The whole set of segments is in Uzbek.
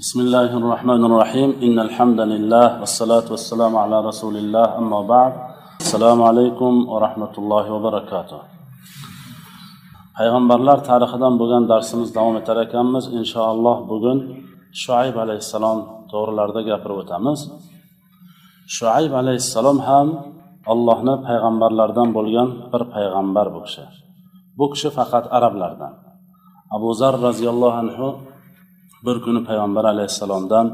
بسم الله الرحمن الرحيم إن الحمد لله والصلاة والسلام على رسول الله أما بعد السلام عليكم ورحمة الله وبركاته payg'ambarlar tarixidan bo'lgan darsimiz davom etar ekanmiz inshaalloh bugun shuayb alayhissalom to'g'rilarida gapirib o'tamiz shuayb alayhissalom ham allohni payg'ambarlaridan bo'lgan bir payg'ambar bu kishi bu kishi faqat arablardan abu zar roziyallohu anhu bir kuni payg'ambar alayhissalomdan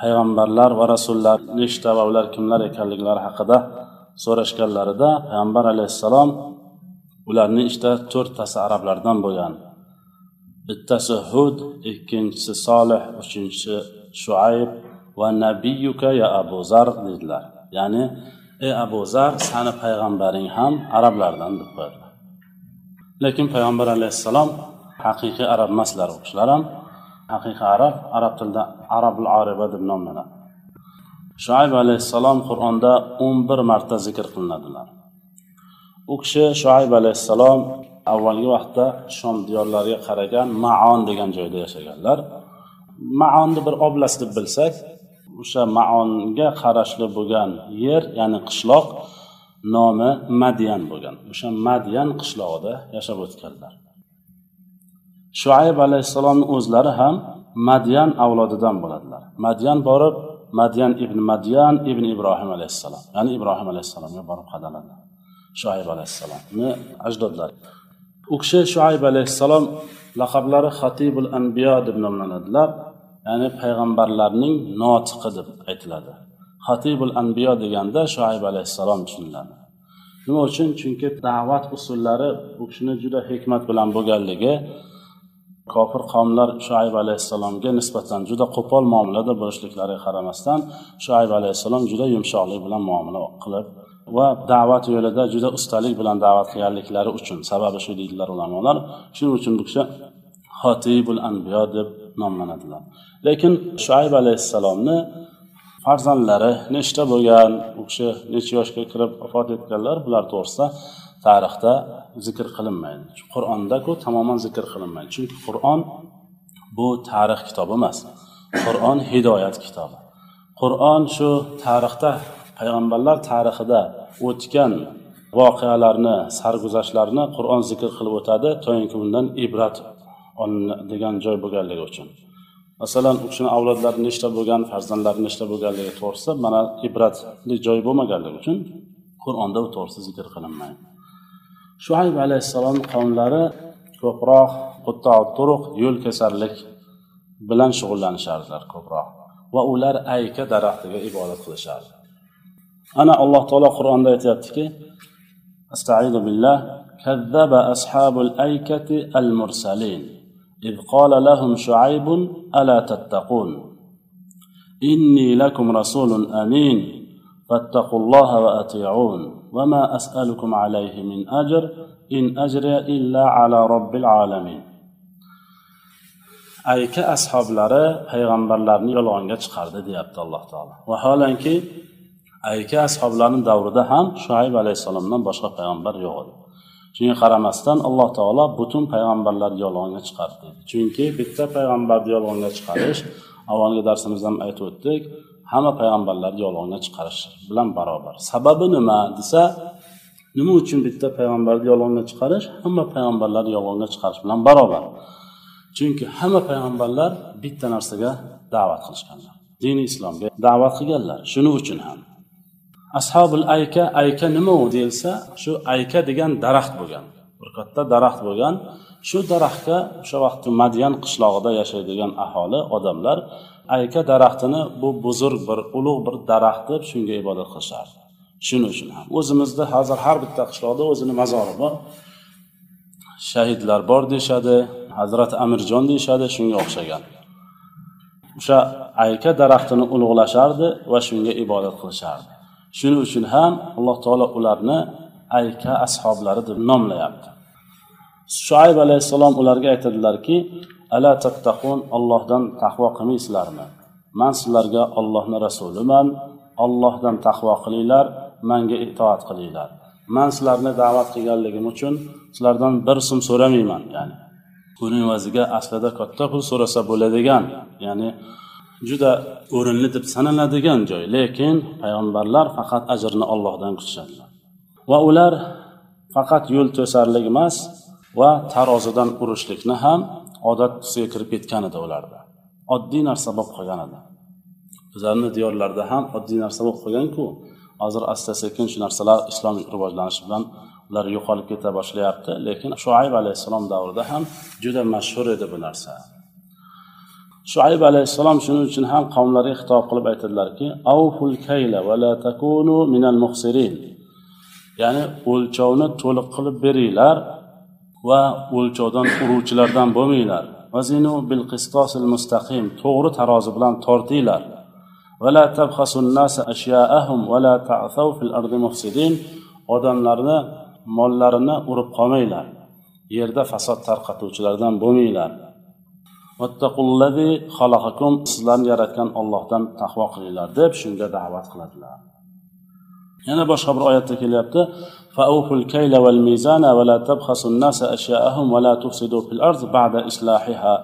payg'ambarlar va rasullar nechta va ular kimlar ekanliklari haqida so'rashganlarida payg'ambar alayhissalom ularni ichida to'rttasi arablardan bo'lgan. Bittasi hud ikkinchisi solih uchinchisi shuayb va nabiyuka ya abu zar dedilar. Ya'ni ey abu zar sani payg'ambaring ham arablardan deb qo'yadilar. Lekin payg'ambar alayhissalom haqiqiy arab emaslar u kishilar ham haqiqiy arab arab tilida arabul ariba deb nomlanadi shuayb alayhissalom qur'onda o'n bir marta zikr qilinadilar. U kishi shuayb alayhissalom avvalgi vaqtda shom diyorlariga qaragan maon degan joyda yashaganlar. Maonni bir oblast deb bilsak o'sha maonga qarashli bo'lgan yer ya'ni qishloq nomi madyan bo'lgan. O'sha madyan qishlog'ida yashab o'tganlar. Shuayb alayhissalomni o'zlari ham madyan avlodidan bo'ladilar. Madyan borib madyan ibn madyan ibn ibrohim alayhissalom ya'ni ibrohim alayhissalomga borib qadaladi. Shuayb alayhissalomni ajdodlari. U kishi shuayb alayhissalom laqablari xatibul anbiyo deb nomlanadilar ya'ni payg'ambarlarning notiqi deb aytiladi. Xatibul anbiyo deganda shuayb alayhissalom tushuniladi. Nima uchun? Chunki da'vat usullari u kishini juda hikmat bilan bo'lganligi kofir qavmlar shuayb alayhissalomga nisbatan juda qo'pol muomalada bo'lishliklariga qaramasdan shuayb alayhissalom juda yumshoqlik bilan muomala qilib va da'vat yo'lida juda ustalik bilan da'vat qilganliklari uchun sababi shu deydilar ulamolar. Shuning uchun bu kishi xotibul anbiyo deb nomlanadilar. Lekin shuayb alayhissalomni farzandlari nechta bo'lgan u kishi necha yoshga kirib vafot etganlar bular to'g'risida tarixda zikr qilinmaydi. Qur'ondaku tamoman zikr qilinmaydi. Chunki qur'on bu tarix kitobi emas. Qur'on hidoyat kitobi. Qur'on shu tarixda payg'ambarlar tarixida o'tgan voqealarni sarguzashtlarni qur'on zikr qilib o'tadi toinki bundan ibrat olinadigan joy bo'lganligi uchun. Masalan u kishini avlodlari nechta bo'lgan farzandlari nechta bo'lganligi to'g'risida mana ibratli joy bo'lmaganligi uchun qur'onda u to'g'risida zikr qilinmaydi. shuayb alayhissalom qavmlari ko'proq turuq yo'l kasarlik bilan shug'ullanishardilar ko'proq va ular ayka daraxtiga ibodat qilishardi ana alloh taolo qur'onda aytyaptiki astaidu billah كذب أصحاب الأيكة المرسلين إذ قال لهم شعيب ألا تتقون إني لكم رسول أمين فاتقوا الله وأطيعون وما أسألكم عليه من أجر إن أجري إلا على رب العالمين ayka ashoblari payg'ambarlarni yolg'onga chiqardi deyapti alloh taolo vaholanki ayka ashoblarni davrida ham shuayb alayhissalomdan boshqa payg'ambar yo'q edi shunga qaramasdan alloh taolo butun payg'ambarlarni yolg'onga chiqardi chunki bitta payg'ambarni yolg'onga chiqarish avvalgi darsimizda ham aytib o'tdik hamma payg'ambarlarni yolg'onga chiqarish bilan barobar. Sababi nima desa nima uchun bitta payg'ambarni yolg'onga chiqarish hamma payg'ambarlarni yolg'onga chiqarish bilan barobar. Chunki hamma payg'ambarlar bitta narsaga da'vat qilishganlar. Dini islomga da'vat qilganlar shuning uchun ham. Ashobul ayka ayka nima u deyilsa shu ayka degan daraxt bo'lgan. Bir katta daraxt bo'lgan. Shu daraxtga o'sha vaqtda madyan qishlog'ida yashaydigan aholi odamlar ayka daraxtini bu buzurg bir ulug' bir daraxt deb shunga ibodat qilishardi shuning uchun ham. O'zimizda hozir har bitta qishloqda o'zini mazori bor. Shahidlar bor deyishadi hazrati amirjon deyishadi shunga o'xshagan. O'sha ayka daraxtini ulug'lashardi va shunga ibodat qilishardi. Shuning uchun ham alloh taolo ularni ayka ashoblari deb nomlayapti. Shuayb alayhissalom ularga aytadilarki ala tattaqun ollohdan taqvo qilmaysizlarmi? Man sizlarga ollohni rasuliman ollohdan taqvo qilinglar manga itoat qilinglar. Man sizlarni da'vat qilganligim uchun sizlardan bir so'm so'ramayman. Ya'ni buning evaziga aslida katta pul so'rasa bo'ladigan ya'ni juda o'rinli deb sanaladigan joy. Lekin payg'ambarlar faqat ajrni ollohdan kutishadilar. Va ular faqat yo'l to'sarlik emas va tarozidan urishlikni ham odat tusiga kirib ketgan edi ularda. Oddiy narsa bo'lib qolgan edi. Bizlarni diyorlarda ham oddiy narsa bo'lib qolganku. Hozir asta sekin shu narsalar islom rivojlanishi bilan ular yo'qolib keta boshlayapti lekin shuayb alayhissalom davrida ham juda mashhur edi bu narsa. Shuayb alayhissalom shuning uchun ham qavmlariga xitob qilib aytadilarki ya'ni o'lchovni to'liq qilib beringlar va o'lchovdan uruvchilardan bo'lmanglar. To'g'ri tarozi bilan tortinglar. Vala ashyaahum ta'thav fil ardi mufsidin odamlarni mollarini urib qolmanglar. Yerda fasod tarqatuvchilardan bo'lmanglar. Sizlarni yaratgan ollohdan taqvo qilinglar deb shunga da'vat qiladilar. Yana boshqa bir oyatda kelyapti. فأوفوا الكيل والميزان ولا تبخسوا الناس أشياءهم ولا تفسدوا في الأرض بعد إصلاحها.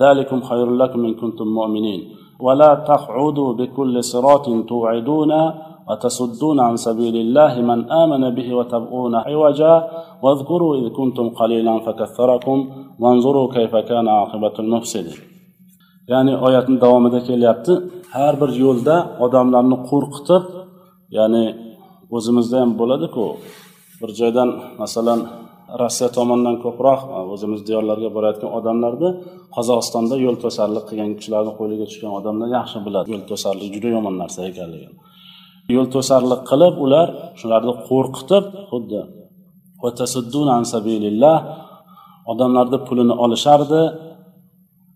ذلكم خير لكم إن كنتم مؤمنين. ولا تقعدوا بكل صراط توعدون وتصدون عن سبيل الله من آمن به وتبغون عوجا. واذكروا إذ كنتم قليلا فكثركم وانظروا كيف كان عاقبة المفسدين. ya'ni oyatni davomida kelyapti har bir yo'lda odamlarni qo'rqitib ya'ni o'zimizda ham bo'ladiku bir joydan masalan rossiya tomonidan ko'proq e, o'zimiz diyorlarga borayotgan odamlarni qozog'istonda yo'l to'sarlik qilgan kishilarni qo'liga tushgan odamlar yaxshi biladi. Yo'l to'sarlik juda yomon narsa ekanligini. Yo'l to'sarlik qilib ular shularni qo'rqitib xuddi odamlarni pulini olishardi.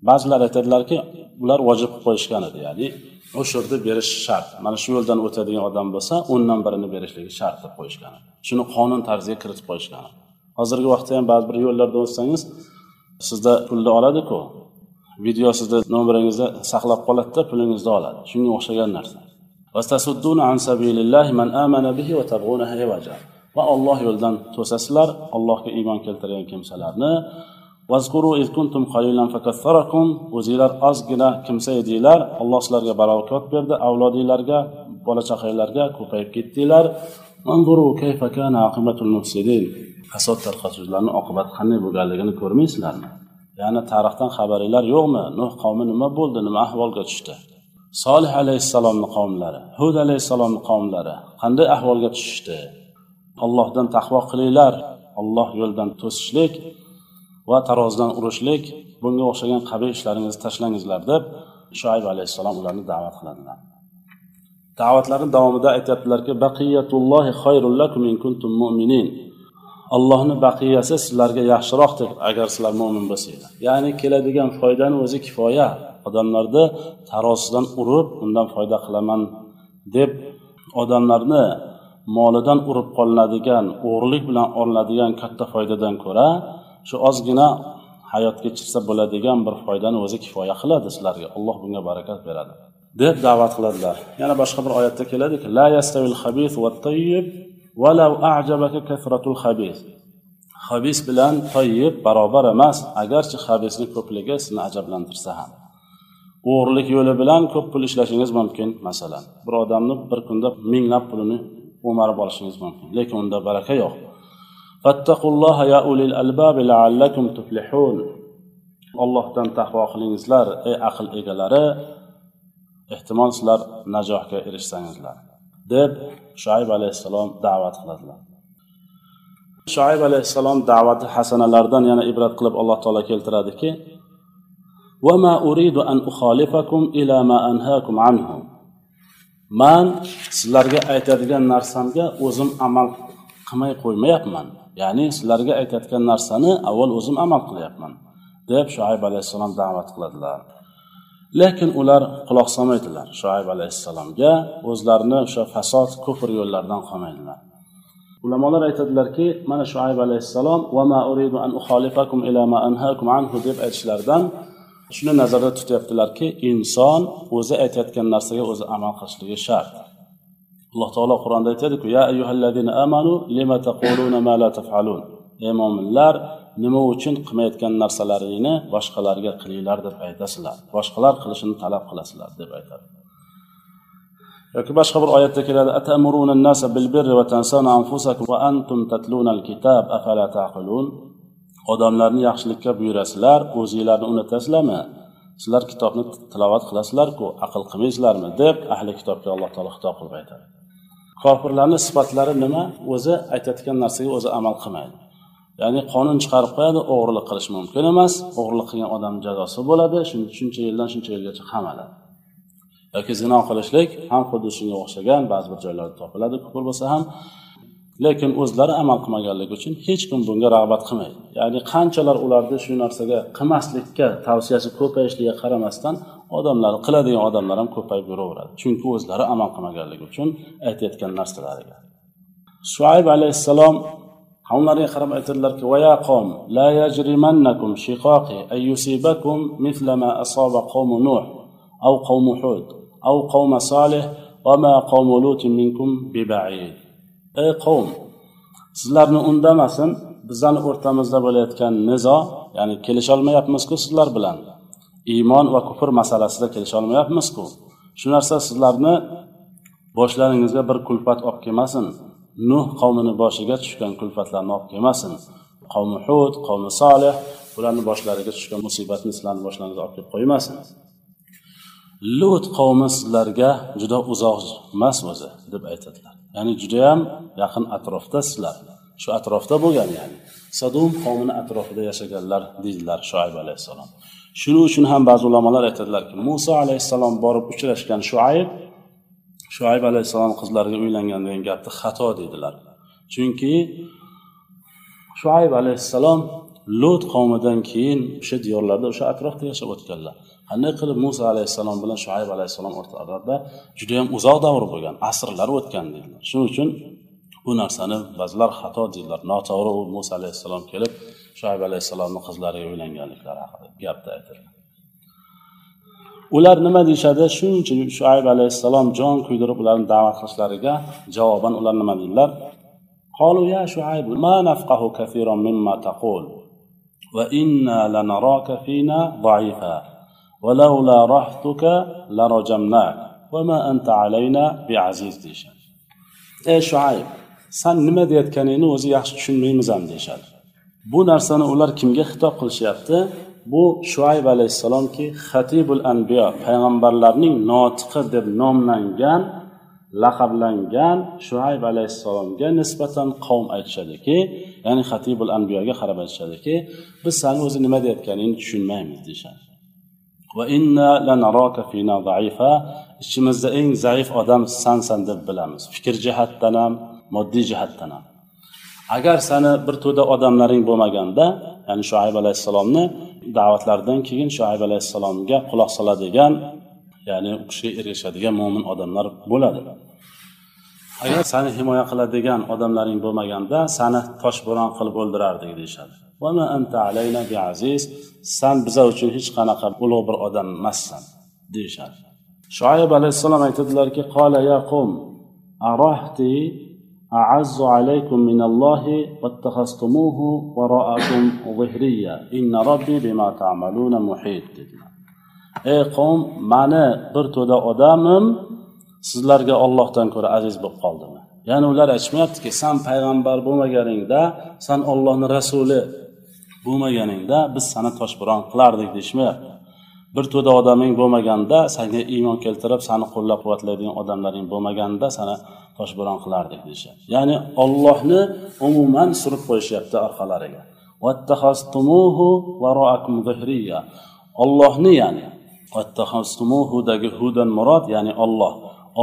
Ba'zilar aytadilarki ular vojib qilib qo'yishgan edi ya'ni o'sha yerda berish shart. Mana shu yo'ldan o'tadigan odam bo'lsa o'ndan birini berishligi shart deb qo'yishgan shuni qonun tarziga kiritib qo'yishgan hozirgi vaqtda ham ba'zi bir yo'llarda o'tsangiz sizda pulni oladiku. Video sizni nomeringizda saqlab qoladida pulingizni oladi. Shunga o'xshagan narsa. Va olloh yo'lidan to'sasizlar allohga iymon keltirgan kimsalarni o'zinglar ozgina kimsa edinglar. Alloh sizlarga barakot berdi. Avlodinglarga bola chaqanglarga ko'payib ketdinglar. Fasod tarqatuvchilarni oqibati qanday bo'lganligini ko'rmaysizlarmi? Ya'ni tarixdan xabaringlar yo'qmi? Nuh qavmi nima bo'ldi? Nima ahvolga tushdi? Solih alayhissalomni qavmlari hud alayhissalomni qavmlari qanday ahvolga tushishdi? Ollohdan taqvo qilinglar. Olloh yo'lidan to'sishlik. Va tarozidan urishlik bunga o'xshagan qabih ishlaringizni tashlangizlar deb shoayb alayhissalom ularni da'vat qiladilar. Da'vatlarni davomida aytyaptilarki baqiyatullohi xayrul lakum in kuntum mu'minin. Allohni baqiyasi sizlarga yaxshiroqdir agar sizlar mo'min bo'lsanglar. Ya'ni keladigan foydani o'zi kifoya. Odamlarni tarozisidan urib undan foyda qilaman deb odamlarni molidan urib qolinadigan o'g'irlik bilan olinadigan katta foydadan ko'ra shu ozgina hayot kechirsa bo'ladigan bir foydani o'zi kifoya qiladi sizlarga. Alloh bunga barakat beradi. deb da'vat qiladilar. Yana boshqa bir oyatda keladiki la yastavil habis va tayyib valau a'jabaka kasratul habis habis bilan toyib barobar emas agarchi habisni ko'pligi sizni ajablantirsa ham. O'g'irlik yo'li bilan ko'p pul ishlashingiz mumkin masalan. Bir odamni bir kunda minglab pulini o'marib olishingiz mumkin lekin unda baraka yo'q. ollohdan taqvo qilingizlar ey aql egalari ehtimol sizlar najohga erishsangizlar deb shoayb alayhissalom da'vat qiladilar shoayb alayhissalom da'vati hasanalaridan yana ibrat qilib alloh taolo keltiradiki وما أريد أن أخالفكم إلى ما أنهاكم عنه man sizlarga aytadigan narsamga o'zim amal qilmay qo'ymayapman Ya'ni sizlarga aytayotgan narsani avval o'zim amal qilyapman deb shoaib alayhissalom da'vat qiladilar. Lekin ular quloq solmaydilar. Shoaib alayhissalomga o'zlarini o'sha fasod kufr yo'llaridan qolmaydilar. Ulamolar aytadilarki mana shoaib alayhissalom deb aytishlaridan shuni nazarda tutyaptilarki inson o'zi aytayotgan narsaga o'zi amal qilishligi shart. Alloh taolo qur'onda aytadiku ya ayyuhallazina amanu lima taquluna ma la taf'alun ey mo'minlar nima uchun qilmayotgan narsalaringni boshqalarga qilinglar deb aytasizlar boshqalar qilishini talab qilasizlar deb aytadi yoki boshqa bir oyatda keladi odamlarni yaxshilikka buyurasizlar o'zinglarni unutasizlarmi sizlar kitobni tilovat qilasizlarku aql qilmaysizlarmi deb ahli kitobga alloh taolo xitob qilib aytadi kofirlarni sifatlari nima o'zi aytayotgan narsaga o'zi amal qilmaydi. Ya'ni qonun chiqarib qo'yadi o'g'irlik qilish mumkin emas o'g'irlik qilgan odamni jazosi bo'ladi shuncha yildan shuncha yilgacha qamaladi. Yoki zino qilishlik ham xuddi shunga o'xshagan ba'zi bir joylarda topiladi kufr bo'lsa ham. Lekin o'zlari amal qilmaganligi uchun hech kim bunga rag'bat qilmaydi. Ya'ni qanchalar ularni shu narsaga qilmaslikka tavsiyasi ko'payishligiga qaramasdan odamlar qiladigan odamlar ham ko'payib yuraveradi. Chunki o'zlari amal qilmaganligi uchun aytayotgan narsalariga shuayb alayhissalom unlarga qarab aytadilarki vaya qom la yajrimannakum shiqoqi ay yusibakum mithla ma asaba qawmu nuh aw qawmu hud aw qawma salih va ma qawmu lutin minkum bibaid. Ey qavm sizlarni undamasin bizlarni o'rtamizda bo'layotgan nizo ya'ni kelisha kelisholmayapmizku sizlar bilan? Iymon va kufr masalasida kelisholmayapmizku shu narsa sizlarni boshlaringizga bir kulfat olib kelmasin. Nuh qavmini boshiga tushgan kulfatlarni olib kelmasin. Qavmi hud qavmi solih bularni boshlariga tushgan musibatni sizlarni boshlaringizga olib kelib qo'ymasin. Lut qavmi sizlarga juda uzoq emas o'zi deb aytadilar. Ya'ni judayam yaqin atrofda sizlar. Shu atrofda bo'lgan ya'ni sadum qavmini atrofida yashaganlar deydilar shoayb alayhissalom. Shuning uchun ham ba'zi ulamolar aytadilarki muso alayhissalom borib uchrashgan shuayb shuayb alayhissalom qizlariga uylangan degan gapni xato deydilar. Chunki shuayb alayhissalom lut qavmidan keyin o'sha diyorlarda o'sha atrofda yashab o'tganlar. Qanday qilib muso alayhissalom bilan shuayb alayhissalom o'rtalarida judayam uzoq davr bo'lgan asrlar o'tgan deydilar. Shuning uchun bu narsani ba'zilar xato deydilar noto'g'ri u muso alayhissalom kelib shuayb alayhissalomni qizlariga uylanganliklari haqida gapni aytadi ular nima deyishadi shuncha shuayb alayhissalom jon kuydirib ularni da'vat qilishlariga javoban ular nima deydilar قالوا يا شعيب ما نفقه كثيرا مما تقول وإنا لنراك فينا ضعيفا ولولا رحتك لرجمناك وما أنت علينا بعزيز deyishadi ey shuayb san nima deyayotganingni o'zi yaxshi tushunmaymiz ham deyishadi. Bu narsani ular kimga xitob qilishyapti? Bu shuayb alayhissalomki xatibul anbiyo payg'ambarlarning notiqi deb nomlangan laqablangan shuayb alayhissalomga nisbatan qavm aytishadiki ya'ni xatibul anbiyoga qarab aytishadiki biz sani o'zi nima deyayotganingni tushunmaymiz deyishadi. Ichimizda eng zaif odam sansan deb bilamiz. Fikr jihatdan ham moddiy jihatdan ham. Agar sani bir to'da odamlaring bo'lmaganda ya'ni shuayb alayhissalomni da'vatlaridan keyin shuayb alayhissalomga quloq soladigan ya'ni u kishiga ergashadigan mo'min odamlar bo'ladi. Agar sani himoya qiladigan odamlaring bo'lmaganda sani toshbo'ron qilib o'ldirardik deyishadi. San biza uchun hech qanaqa ulug' bir odam emassan deyishadi. Shoyib alayhissalom aytadilarki qola ya qum arahti أعز عليكم من الله واتخذتموه وراءكم ظهريا إن ربي بما تعملون محيط dedilar ey qavm mani bir to'da odamim sizlarga ollohdan ko'ra aziz bo'lib qoldimi ya'ni ular aytishmayaptiki san payg'ambar bo'lmaganingda san ollohni rasuli bo'lmaganingda biz sani toshbo'ron qilardik deyishmayapti Bir to'da odaming bo'lmaganda sanga iymon keltirib sani qo'llab quvvatlaydigan odamlaring bo'lmaganda sani toshbo'ron qilardik deyishyapti ya'ni ollohni umuman surib qo'yishyapti orqalariga. Ollohni ya'ni dagi hudan murod ya'ni olloh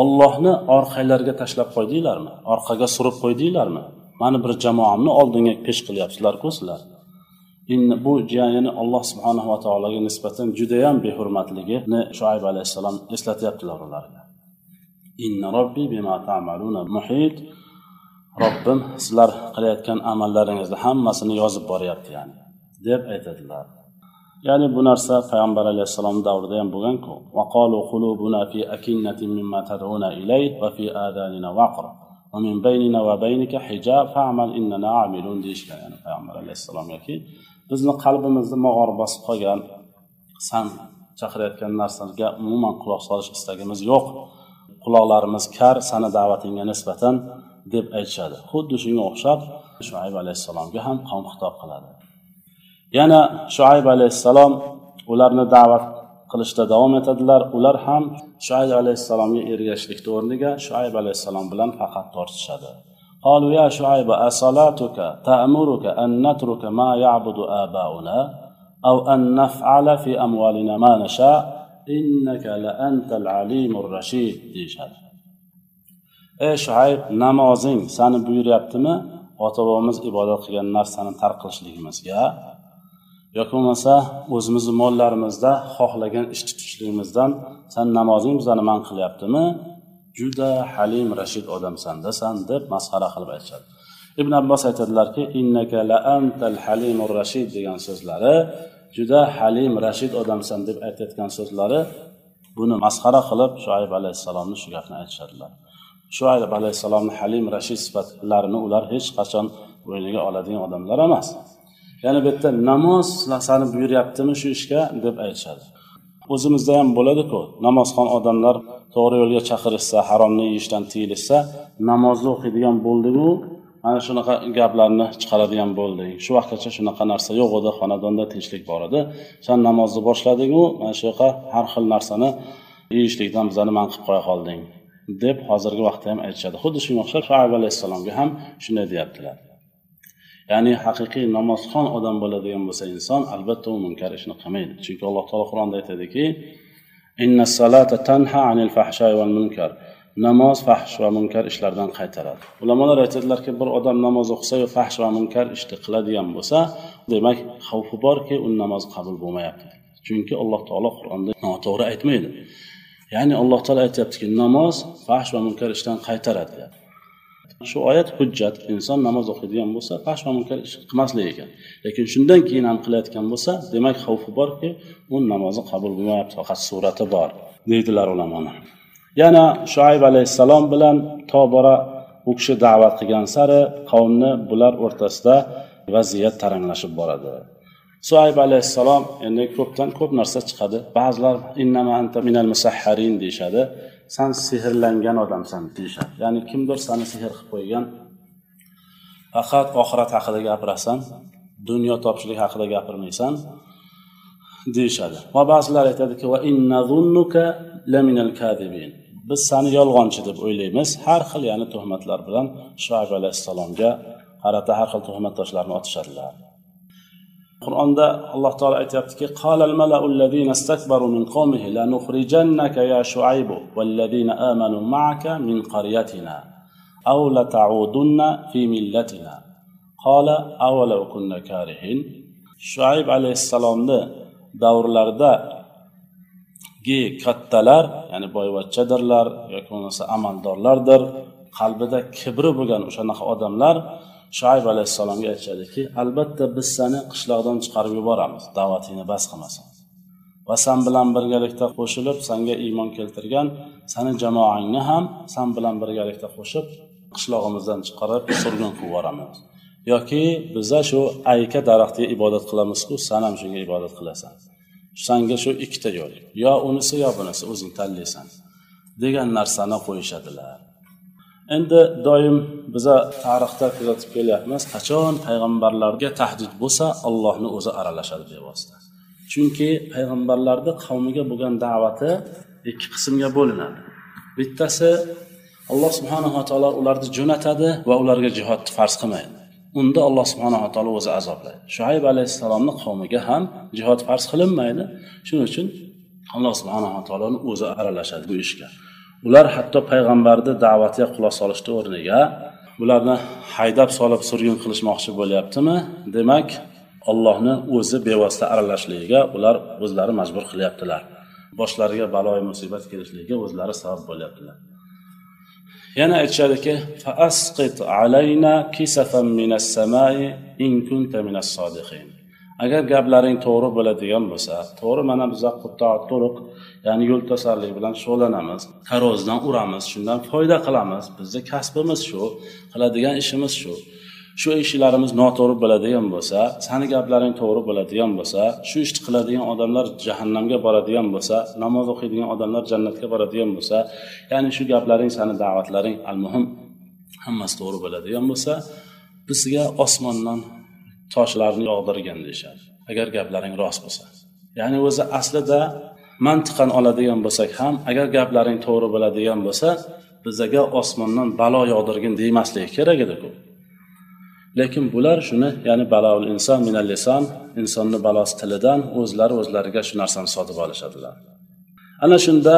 ollohni orqanglarga tashlab qo'ydinglarmi? Orqaga surib qo'ydinglarmi? Mani bir jamoamni oldinga pesh qilyapsizlarku sizlar. Bu ya'ni alloh subhanahu va taologa nisbatan judayam behurmatligini shoaib alayhissalom eslatyaptilar ularga. Inna robbi bima ta'maluna muhit. Robbim sizlar qilayotgan amallaringizni hammasini yozib boryapti ya'ni deb aytadilar. Ya'ni bu narsa payg'ambar alayhissalom davrida ham bo'lganku. Deyishgan yani payg'ambar alayhissalom yoki bizni qalbimizni mog'or bosib qolgan san chaqirayotgan narsalarga umuman quloq solish istagimiz yo'q. Quloqlarimiz kar sani da'vatingga nisbatan deb aytishadi. Xuddi shunga o'xshab shuayb alayhissalomga ham qavm xitob qiladi. Yana shuayb alayhissalom ularni da'vat qilishda davom etadilar. Ular ham shuayb alayhissalomga ergashishlikni o'rniga shuayb alayhissalom bilan faqat tortishadi. قالوا يا شعيب أصلاتك تأمرك أن نترك ما يعبد آباؤنا أو أن نفعل في أموالنا ما نشاء إنك لأنت العليم الرشيد deyishadi ey shuayb namozing sani buyuryaptimi ota bobamiz ibodat qilgan narsani tark qilishligimizga yoki bo'lmasa o'zimizni mollarimizda xohlagan ish tutishligimizdan san namozing bizani man qilyaptimi juda halim rashid odamsandasan deb masxara qilib aytishadi. Ibn abbos aytadilarki innaka la antal halimur rashid degan so'zlari juda halim rashid odamsan deb aytayotgan so'zlari buni masxara qilib shuayb alayhissalomni shu gapni aytishadilar. Shuayb alayhissalomni halim rashid sifatlarini ular hech qachon bo'yniga oladigan odamlar emas. Yana bu yerda namoz sani buyuryaptimi shu ishga? deb aytishadi. O'zimizda ham bo'ladiku namozxon odamlar to'g'ri yo'lga chaqirishsa haromni yeyishdan tiyilishsa namozni o'qiydigan bo'ldiku mana shunaqa gaplarni chiqaradigan bo'lding. Shu vaqtgacha shunaqa narsa yo'q edi xonadonda tinchlik bor edi. San namozni boshladingu mana shu yoqqa har xil narsani yeyishlikdan bizani man qilib qo'ya qolding deb hozirgi vaqtda ham aytishadi. Xuddi shunga o'xshab shuayb alayhissalomga ham shunday deyaptilar. Ya'ni haqiqiy namozxon odam bo'ladigan bo'lsa inson albatta u munkar ishni qilmaydi. Chunki alloh taolo qur'onda aytadiki namoz fahsh va munkar ishlardan qaytaradi. Ulamolar aytadilarki bir odam namoz o'qisayu fahsh va munkar ishni qiladigan bo'lsa demak xavfi borki u namoz qabul bo'lmayapti. Chunki alloh taolo qur'onda noto'g'ri aytmaydi. Ya'ni alloh taolo aytyaptiki namoz fahsh va munkar ishdan qaytaradi. deyapti shu oyat hujjat inson namoz o'qiydigan bo'lsa fash va munkar ish qilmaslik ekan lekin shundan keyin ham qilayotgan bo'lsa demak xavfi borki u namozi qabul bo'lmayapti faqat surati bor deydilar ulamolar yana shuayb alayhissalom bilan tobora u kishi da'vat qilgan sari qavmni bular o'rtasida vaziyat taranglashib boradi. Suayb alayhissalom endi ko'pdan ko'p narsa chiqadi. Ba'zilar innama anta minal musahharin deyishadi. San sehrlangan odamsan deyishadi. Ya'ni kimdir sani sehr qilib qo'ygan faqat oxirat haqida gapirasan dunyo topishlik haqida gapirmaysan deyishadi. Va ba'zilar aytadiki va laminal biz sani yolg'onchi deb o'ylaymiz. Har xil ya'ni tuhmatlar bilan shuayb alayhissalomga qarata har xil tuhmat toshlarni otishadilar. Qur'onda alloh taolo aytyaptiki qalal allazina istakbaru min qawmihi lanukhrijannaka ya shuaybu wallazina amanu ma'aka min qaryatina aw lata'udunna fi millatina. Qala awalau kunna karihin. Shuayb alayhissalomni davrlarida kattalar ya'ni boyvachchadirlar yoki bo'lmasa amaldorlardir qalbida kibri bo'lgan o'shanaqa odamlar shoayb alayhissalomga aytishadiki albatta biz seni qishloqdan chiqarib yuboramiz da'vatingni bas qilmasang va san bilan birgalikda qo'shilib sanga iymon keltirgan sani jamoangni ham san bilan birgalikda qo'shib qishlog'imizdan chiqarib surgun qilib yuboramiz. Yoki biza shu ayka daraxtiga ibodat qilamizku san ham shunga ibodat qilasan. Sanga shu ikkita yo'l yo unisi yo bunisi o'zing tanlaysan. degan narsani qo'yishadilar. Endi doim biza tarixda kuzatib kelyapmiz qachon payg'ambarlarga tahdid bo'lsa allohni o'zi aralashadi bevosita chunki payg'ambarlarni qavmiga bo'lgan da'vati ikki qismga bo'linadi. Bittasi alloh subhanava taolo ularni jo'natadi va ularga jihodni farz qilmaydi. Unda alloh subhanava taolo o'zi azoblaydi. Shuayb alayhissalomni qavmiga ham jihod farz qilinmaydi. Shuning uchun alloh subhanava taoloni o'zi aralashadi bu ishga. Ular hatto payg'ambarni da'vatiga quloq solishni o'rniga. Ularni haydab solib surgun qilishmoqchi bo'lyaptimi? Demak ollohni o'zi bevosita aralashligiga ular o'zlari majbur qilyaptilar. Boshlariga baloyi musibat kelishligiga o'zlari sabab bo'lyaptilar. Yana aytishadiki alayna kisafan minas samai in kunta minas sodiqin. Agar gaplaring to'g'ri bo'ladigan bo'lsa to'g'ri mana biza turuq ya'ni yo'l to'sarlik bilan shug'ullanamiz. Tarozdan uramiz shundan foyda qilamiz. Bizni kasbimiz shu qiladigan ishimiz shu. Shu ishlarimiz noto'g'ri bo'ladigan bo'lsa sani gaplaring to'g'ri bo'ladigan bo'lsa shu ishni qiladigan odamlar jahannamga boradigan bo'lsa namoz o'qiydigan odamlar jannatga boradigan bo'lsa ya'ni shu gaplaring sani da'vatlaring al muhim hammasi to'g'ri bo'ladigan bo'lsa bizga osmondan toshlarni yog'dirgan deyishadi. Agar gaplaring rost bo'lsa. Ya'ni o'zi aslida mantiqan oladigan bo'lsak ham agar gaplaring to'g'ri bo'ladigan bo'lsa bizaga osmondan balo yog'dirgin demaslik kerak ediku. Lekin bular shuni ya'ni baloul inson minal lisan insonni balosi tilidan o'zlari o'zlariga shu narsani sotib olishadilar. Ana shunda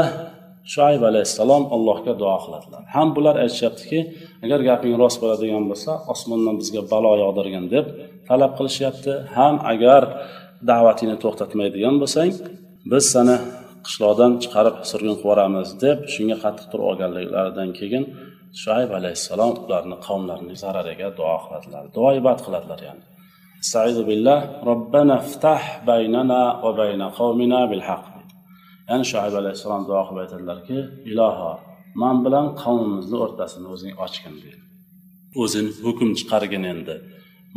shuayb alayhissalom allohga duo qiladilar. Ham bular aytishyaptiki agar gaping rost bo'ladigan bo'lsa osmondan bizga balo yog'dirgin deb talab qilishyapti ham agar da'vatingni to'xtatmaydigan bo'lsang biz seni qishloqdan chiqarib surgun qilib yuboramiz deb shunga qattiq turib olganliklaridan keyin shuayb alayhissalom ularni qavmlarini zarariga duo qiladilar duo ibodat qiladilar ya'ni استعيذ بالله ربنا افتح بيننا وبين قومنا بالحق ya'ni shuayb alayhissalom duo qilib aytadilarki iloho man bilan qavmimizni o'rtasini o'zing ochgin deydi o'zing hukm chiqargin endi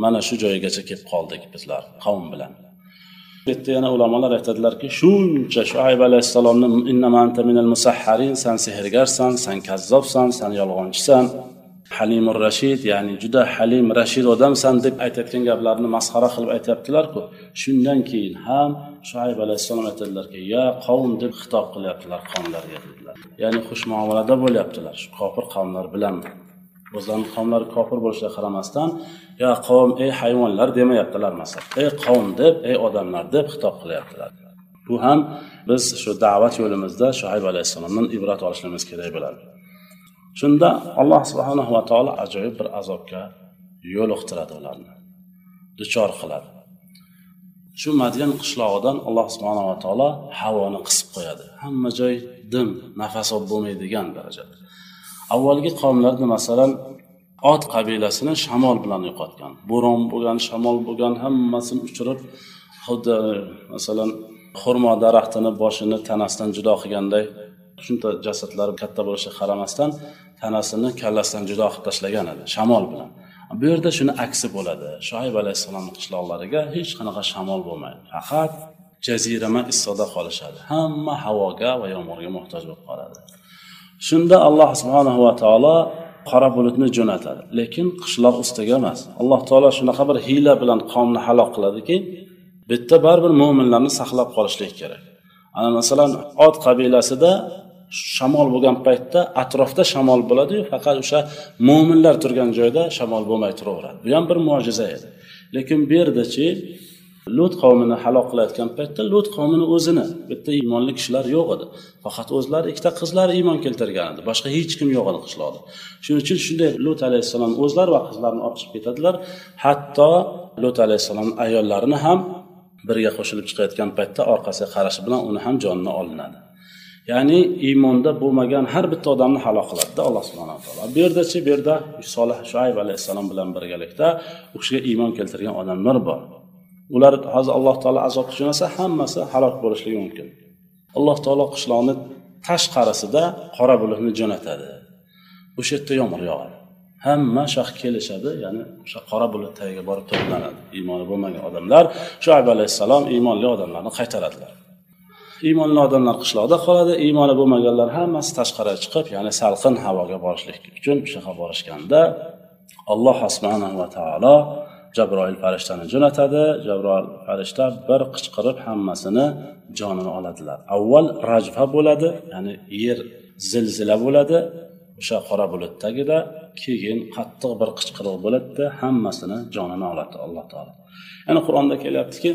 Mana shu joygacha kelib qoldik bizlar qavm bilan. Bu yerda yana ulamolar aytadilarki shuncha shuayb alayhissalomni musahharin san sehrgarsan san kazzobsan san yolg'onchisan. Halimur rashid ya'ni juda halim rashid odamsan deb aytayotgan gaplarni masxara qilib aytyaptilarku. Shundan keyin ham shuayb alayhissalom aytadilarki ya qavm deb xitob qilyaptilar qavmlarga dedilar. Ya'ni xush muomalada bo'lyaptilar shu kofir qavmlar bilan. O'zlarini qavmlari kofir bo'lishiga qaramasdan yo qavm ey hayvonlar demayaptilar masalan ey qavm deb ey odamlar deb xitob qilyaptilar. Bu ham biz shu da'vat yo'limizda shuayb alayhissalomdan ibrat olishimiz kerak bo'ladi. Shunda alloh subhanahu va taolo ajoyib bir azobga yo'liqtiradi ularni. Duchor qiladi. Shu madyan qishlog'idan alloh subhanava taolo havoni qisib qo'yadi. Hamma joy dim nafas olib bo'lmaydigan darajada. Avvalgi qavmlarda masalan ot qabilasini shamol bilan yo'qotgan. Bo'ron bo'lgan shamol bo'lgan hammasini uchirib xuddi masalan xurmo daraxtini boshini tanasidan judo qilganday shuncha jasadlari katta bo'lishiga qaramasdan tanasini kallasidan judo qilib tashlagan edi shamol bilan. Bu yerda shuni aksi bo'ladi. Shoib alayhissalomni qishloqlariga hech qanaqa shamol bo'lmaydi. Faqat jazirama issiqda qolishadi. Hamma havoga va yomg'irga muhtoj bo'lib qoladi. Shunda alloh subhanava taolo qora bulutni jo'natadi. Lekin qishloq ustiga emas. Alloh taolo shunaqa bir hiyla bilan qavmni halok qiladiki bitta baribir mo'minlarni saqlab qolishlik kerak. Ana masalan ot qabilasida shamol bo'lgan paytda atrofda shamol bo'ladiyu faqat o'sha mo'minlar turgan joyda shamol bo'lmay turaveradi. Bu ham bir mo'jiza edi. Lekin bu yerdachi lut qavmini halok qilayotgan paytda lut qavmini o'zini bitta iymonli kishilar yo'q edi. Faqat o'zlari ikkita qizlari iymon keltirgan edi boshqa hech kim yo'q edi qishloqda shuning uchun shunday lut alayhissalom o'zlari va qizlarini olib chiqib ketadilar. Hatto lut alayhissalom ayollarini ham birga qo'shilib chiqayotgan paytda orqasiga qarashi bilan uni ham jonini olinadi. Ya'ni iymonda bo'lmagan har bitta odamni halok qiladida alloh subhanaa taolo. Bu yerdachi bu yerda solih shuayb alayhissalom bilan birgalikda u kishiga iymon keltirgan odamlar bor. Ular hozir alloh taolo azob jo'nasa hammasi halok bo'lishligi mumkin. Alloh taolo qishloqni tashqarisida qora bulutni jo'natadi. O'sha yerda yomg'ir yog'adi. Hamma shu yoqqa kelishadi ya'ni o'sha qora bulut tagiga borib to'planadi. Iymoni bo'lmagan odamlar shuayb alayhissalom iymonli odamlarni qaytaradilar. Iymonli odamlar qishloqda qoladi iymoni bo'lmaganlar hammasi tashqariga chiqib ya'ni salqin havoga borishlik uchun o'sha yoqqa borishganda alloh subhanava va taolo jabroil farishtani jo'natadi. Jabroil farishta bir qichqirib hammasini jonini oladilar. Avval rajfa bo'ladi ya'ni yer zilzila bo'ladi o'sha qora bulut tagida keyin qattiq bir qichqiriq bo'ladida hammasini jonini oladi alloh taolo. Ya'ni qur'onda kelyaptiki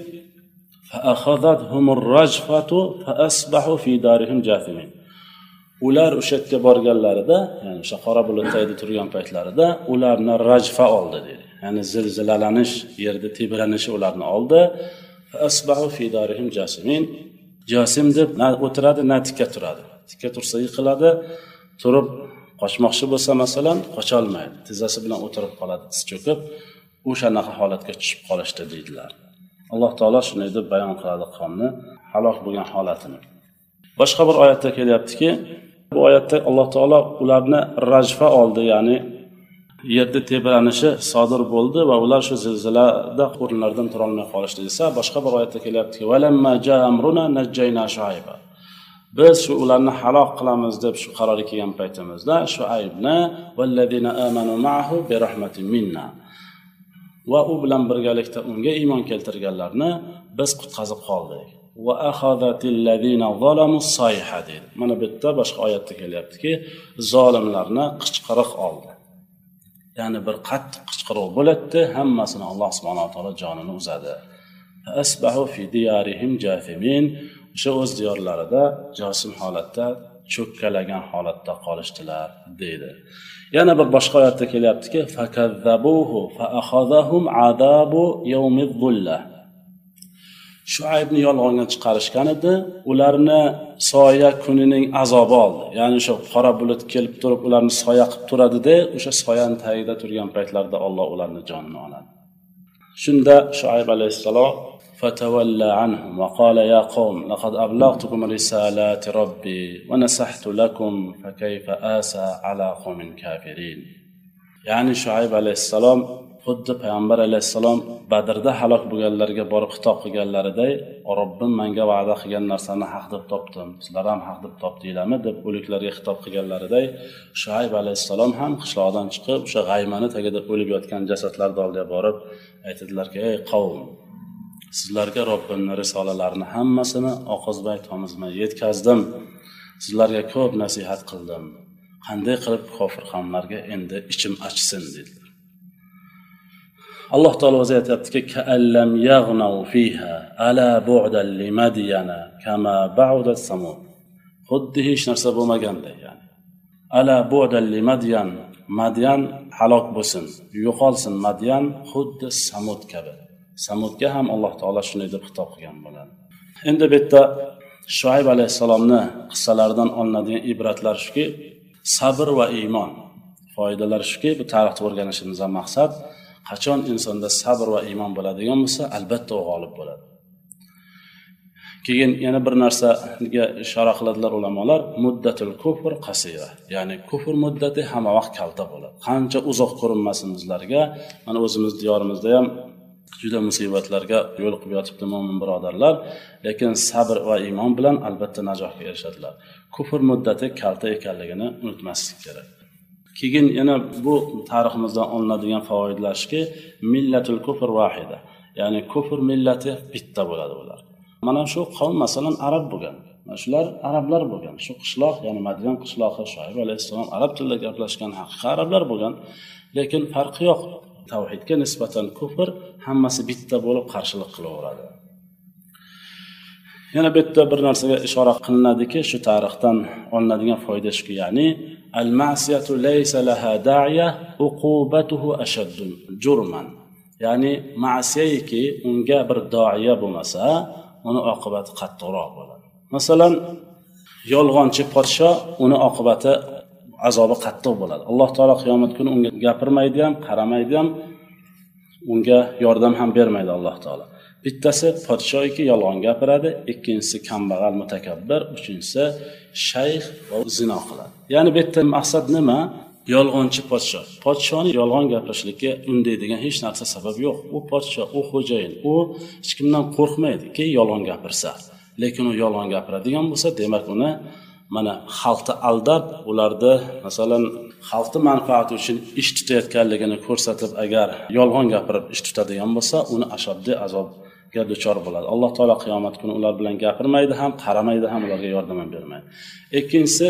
ular o'sha yerga borganlarida ya'ni o'sha qora bulut tagida turgan paytlarida ularni rajfa oldi deydi ya'ni zilzilalanish yerda tebranishi ularni oldi. Jasim deb na o'tiradi na tikka turadi. Tikka tursa yiqiladi turib qochmoqchi bo'lsa masalan qocholmaydi. Tizzasi bilan o'tirib qoladi tiz cho'kib o'shanaqa holatga tushib qolishdi deydilar. Alloh taolo shunday deb bayon qiladi qavmni halok bo'lgan holatini. Boshqa bir oyatda kelyaptiki bu oyatda alloh taolo ularni rajfa oldi ya'ni yerni tebranishi sodir bo'ldi va ular shu zilzilada o'rinlaridan turolmay qolishdi desa boshqa bir oyatda kelyaptiki biz shu ularni halok qilamiz deb shu qarorga kelgan paytimizda shu aybni va u bilan birgalikda unga iymon keltirganlarni biz qutqazib qoldik. Mana bu yerda boshqa oyatda kelyaptiki zolimlarni qichqiriq oldi. Ya'ni bir qattiq qichqiruv bo'ladida hammasini alloh subhanaa taolo jonini uzadi. O'sha o'z diyorlarida josim holatda cho'kkalagan holatda qolishdilar deydi. Yana bir boshqa oyatda kelyaptiki shu aybni yolg'onga chiqarishgan edi ularni soya kunining azobi oldi ya'ni o'sha qora bulut kelib turib ularni soya qilib turadida o'sha soyani tagida turgan paytlarida olloh ularni jonini oladi shunda shuayb alayhissalom فتولى عنهم وقال يا قوم لقد أبلغتكم رسالات ربي ونصحت لكم فكيف آسى على قوم كافرين ya'ni shuayb alayhissalom xuddi payg'ambar alayhissalom badrda halok bo'lganlarga borib xitob qilganlariday robbim manga va'da qilgan narsani haq deb topdim sizlar ham haq deb topdinglarmi deb o'liklarga xitob qilganlariday shuayb alayhissalom ham qishloqdan chiqib o'sha g'aymani tagida o'lib yotgan jasadlarni oldiga borib aytadilarki ey qavm sizlarga robbimni risolalarini hammasini oqizmay tomizmay yetkazdim. Sizlarga ko'p nasihat qildim. Qanday qilib kofir qavmlarga endi ichim achsin dedilar. Alloh taolo o'zi aytyaptiki xuddi hech narsa bo'lmaganday ya'ni ala bu'dalli madyan madyan halok bo'lsin yo'qolsin madyan xuddi samud kabi. Samudga ham alloh taolo shunday deb xitob qilgan bo'ladi. Endi bu yerda shuayb alayhissalomni qissalaridan olinadigan ibratlar shuki sabr va iymon. Foydalari shuki bu tarixni o'rganishimizdan maqsad qachon insonda sabr va iymon bo'ladigan bo'lsa albatta u g'olib bo'ladi. Keyin yana bir narsaga ishora qiladilar ulamolar muddatul kufr qasira. Ya'ni kufr muddati hamma vaqt kalta bo'ladi. Qancha uzoq ko'rinmasin bizlarga mana o'zimiz diyorimizda ham juda musibatlarga yo'l qilib yotibdi mo'min birodarlar. Lekin sabr va iymon bilan albatta najohga erishadilar. Kufr muddati kalta ekanligini unutmaslik kerak. Keyin yana bu tariximizdan olinadigan foydalar shuki millatul kufr vahida ya'ni kufr millati bitta bo'ladi ular. Mana shu qavm masalan arab bo'lgan mana shular arablar bo'lgan shu qishloq ya'ni madian qishlog'i shoib alayhissalom arab tilida gaplashgan haqiqiy arablar bo'lgan lekin farqi yo'q. Tavhidga nisbatan kufr hammasi bitta bo'lib qarshilik qilaveradi. Yana bu yerda bir narsaga ishora qilinadiki shu tarixdan olinadigan foyda shuki ya'ni al masiyatu laysa laha da'ya uqubatuhu ashaddu jurman. Ya'ni ma'siyaki unga bir doiya bo'lmasa uni oqibati qattiqroq bo'ladi. Masalan yolg'onchi podsho uni oqibati azobi qattiq bo'ladi. Alloh taolo qiyomat kuni unga gapirmaydi ham qaramaydi ham unga yordam ham bermaydi alloh taolo. Bittasi podshoyki yolg'on gapiradi ikkinchisi kambag'al mutakabbir uchinchisi shayx va zino qiladi. Ya'ni bu yerda maqsad nima? Yolg'onchi podsho. Podshoni yolg'on gapirishlikka undaydigan hech narsa sabab yo'q. U podsho u xo'jayin u hech kimdan qo'rqmaydi keyin yolg'on gapirsa. Lekin u yolg'on gapiradigan bo'lsa demak uni mana xalqni aldab ularni masalan xalqni manfaati uchun ish tutayotganligini ko'rsatib agar yolg'on gapirib ish tutadigan bo'lsa uni ashaddiy azobga duchor bo'ladi. Alloh taolo qiyomat kuni ular bilan gapirmaydi ham qaramaydi ham ularga yordam ham bermaydi. Ikkinchisi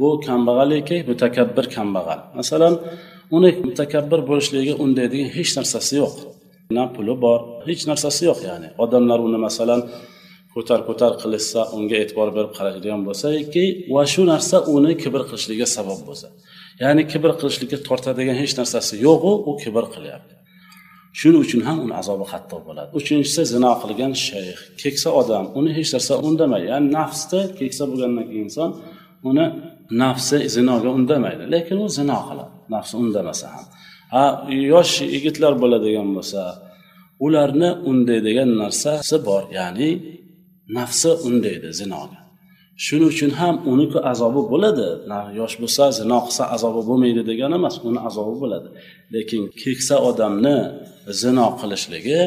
bu kambag'allikka mutakabbir kambag'al. Masalan uni mutakabbir bo'lishligiga undaydigan hech narsasi yo'q. Na puli bor hech narsasi yo'q ya'ni. Odamlar uni masalan ko'tar ko'tar qilishsa unga e'tibor berib qaraydigan bo'lsaki va shu narsa uni kibr qilishligiga sabab bo'lsa. Ya'ni kibr qilishlikka tortadigan hech narsasi yo'qu u kibr qilyapti. Shuning uchun ham uni azobi qattiq bo'ladi. Uchinchisi zino qilgan shayx. Keksa odam uni hech narsa undamaydi. Ya'ni nafsda keksa bo'lgandan keyin inson uni nafsi zinoga undamaydi. Lekin u zino qiladi. Nafsi undamasa ham. Ha yosh yigitlar bo'ladigan bo'lsa ularni undaydigan narsasi bor. Ya'ni nafsi undaydi zinoga. Shuning uchun ham uniki azobi bo'ladi. Yosh bo'lsa zino qilsa azobi bo'lmaydi degani emas uni azobi bo'ladi. Lekin keksa odamni zino qilishligi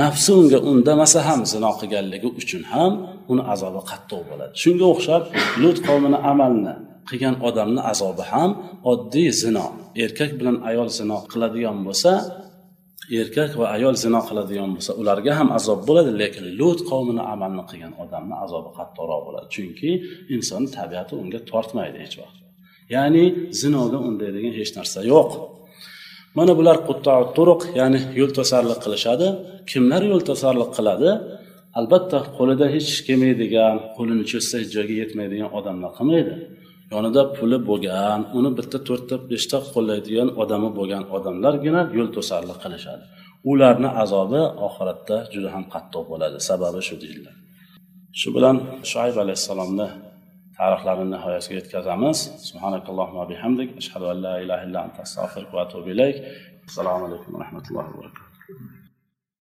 nafsi unga undamasa ham zino qilganligi uchun ham uni azobi qattiq bo'ladi. Shunga o'xshab lut qavmini amalni qilgan odamni azobi ham oddiy zino. Erkak bilan ayol zino qiladigan bo'lsa erkak va ayol zino qiladigan bo'lsa ularga ham azob bo'ladi lekin lut qavmini amalni qilgan odamni azobi qattiqroq bo'ladi. Chunki insonni tabiati unga tortmaydi hech vaqt. Ya'ni zinoga undaydigan hech narsa yo'q. Mana bular turuq ya'ni yo'l to'sarlik qilishadi. Kimlar yo'l to'sarlik qiladi? Albatta qo'lida hech kelmaydigan qo'lini cho'zsa hech joyga yetmaydigan odamlar qilmaydi. Yonida puli bo'lgan uni bitta to'rtta beshta qo'llaydigan odami bo'lgan odamlargina yo'l to'sarlik qilishadi. Ularni azobi oxiratda juda ham qattiq bo'ladi. Sababi shu deydilar shu bilan shuayb alayhissalomni tarixlarini nihoyasiga yetkazamiz. Subhanakallohumma bihamdik. Ashhadu an la ilaha illa anta astag'firuka va atubu ilayk. Assalomu alaykum va rahmatullohi va barakatuh.